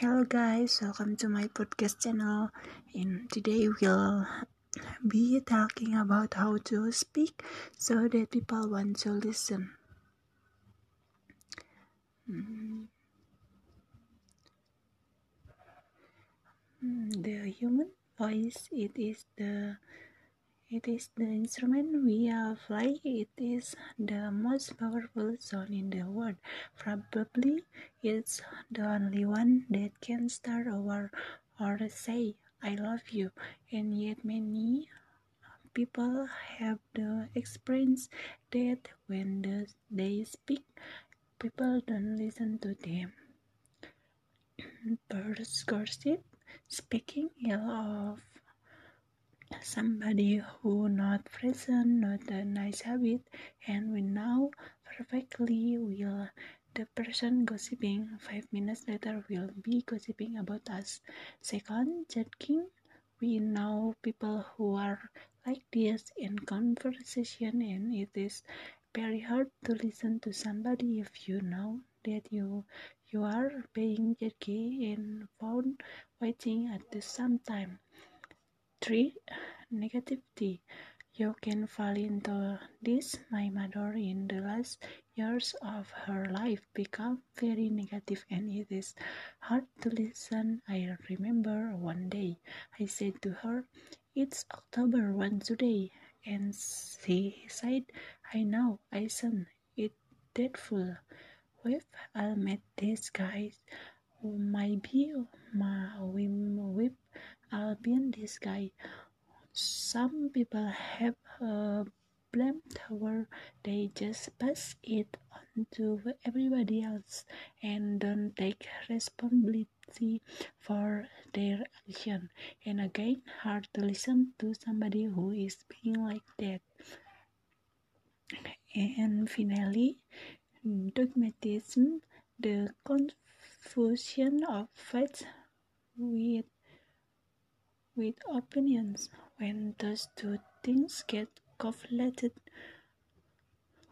Hello guys, welcome to my podcast channel. And today we'll be talking about how to speak so that people want to listen. Mm. Mm, the human voice it is the it is the instrument we play. It is the most powerful sound in the world. Probably it's the only one that can start over or say I love you. And yet many people have the experience that when the, they speak, people don't listen to them. Birds gossip, speaking ill of somebody who not present, not a nice habit, and we know perfectly will the person gossiping five minutes later will be gossiping about us. Second, judging. We know people who are like this in conversation, and it is very hard to listen to somebody if you know that you you are being judgy and found waiting at the same time. 3. negative Negativity. You can fall into this. My mother, in the last years of her life, became very negative and it is hard to listen. I remember one day I said to her, It's October 1 today. And she said, I know, I said it dreadful. With I met this guy who might be my with I'll be in this guy. Some people have a blame tower, they just pass it on to everybody else and don't take responsibility for their action. And again, hard to listen to somebody who is being like that. And finally, dogmatism, the confusion of faith with with opinions when those two things get conflated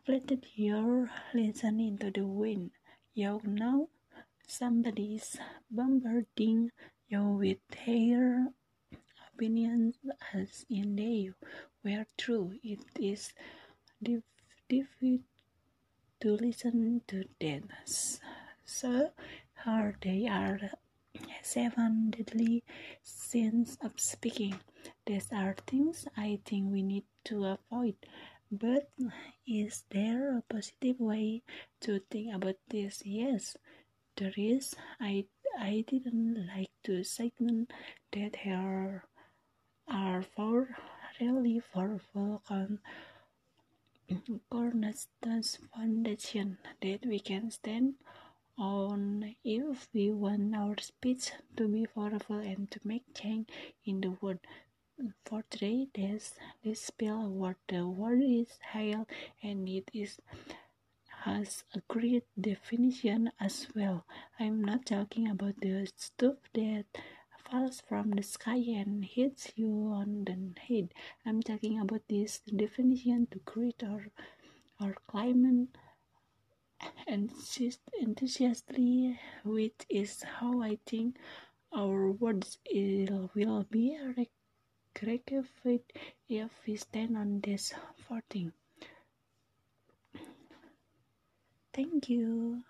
conflated you're listening into the wind. You know somebody's bombarding you with their opinions as in they were true. It is difficult to listen to them. So hard they are seven deadly sins of speaking. These are things I think we need to avoid. But is there a positive way to think about this? Yes, there is. I I didn't like to segment that there are four really powerful con cornerstones foundation that we can stand on if we want our speech to be powerful and to make change in the world. For today, this this spell what the word is hail and it is has a great definition as well. I'm not talking about the stuff that falls from the sky and hits you on the head. I'm talking about this definition to create or or climate enthusiastically, which is how I think our words will be rectified if we stand on this footing. Thank you.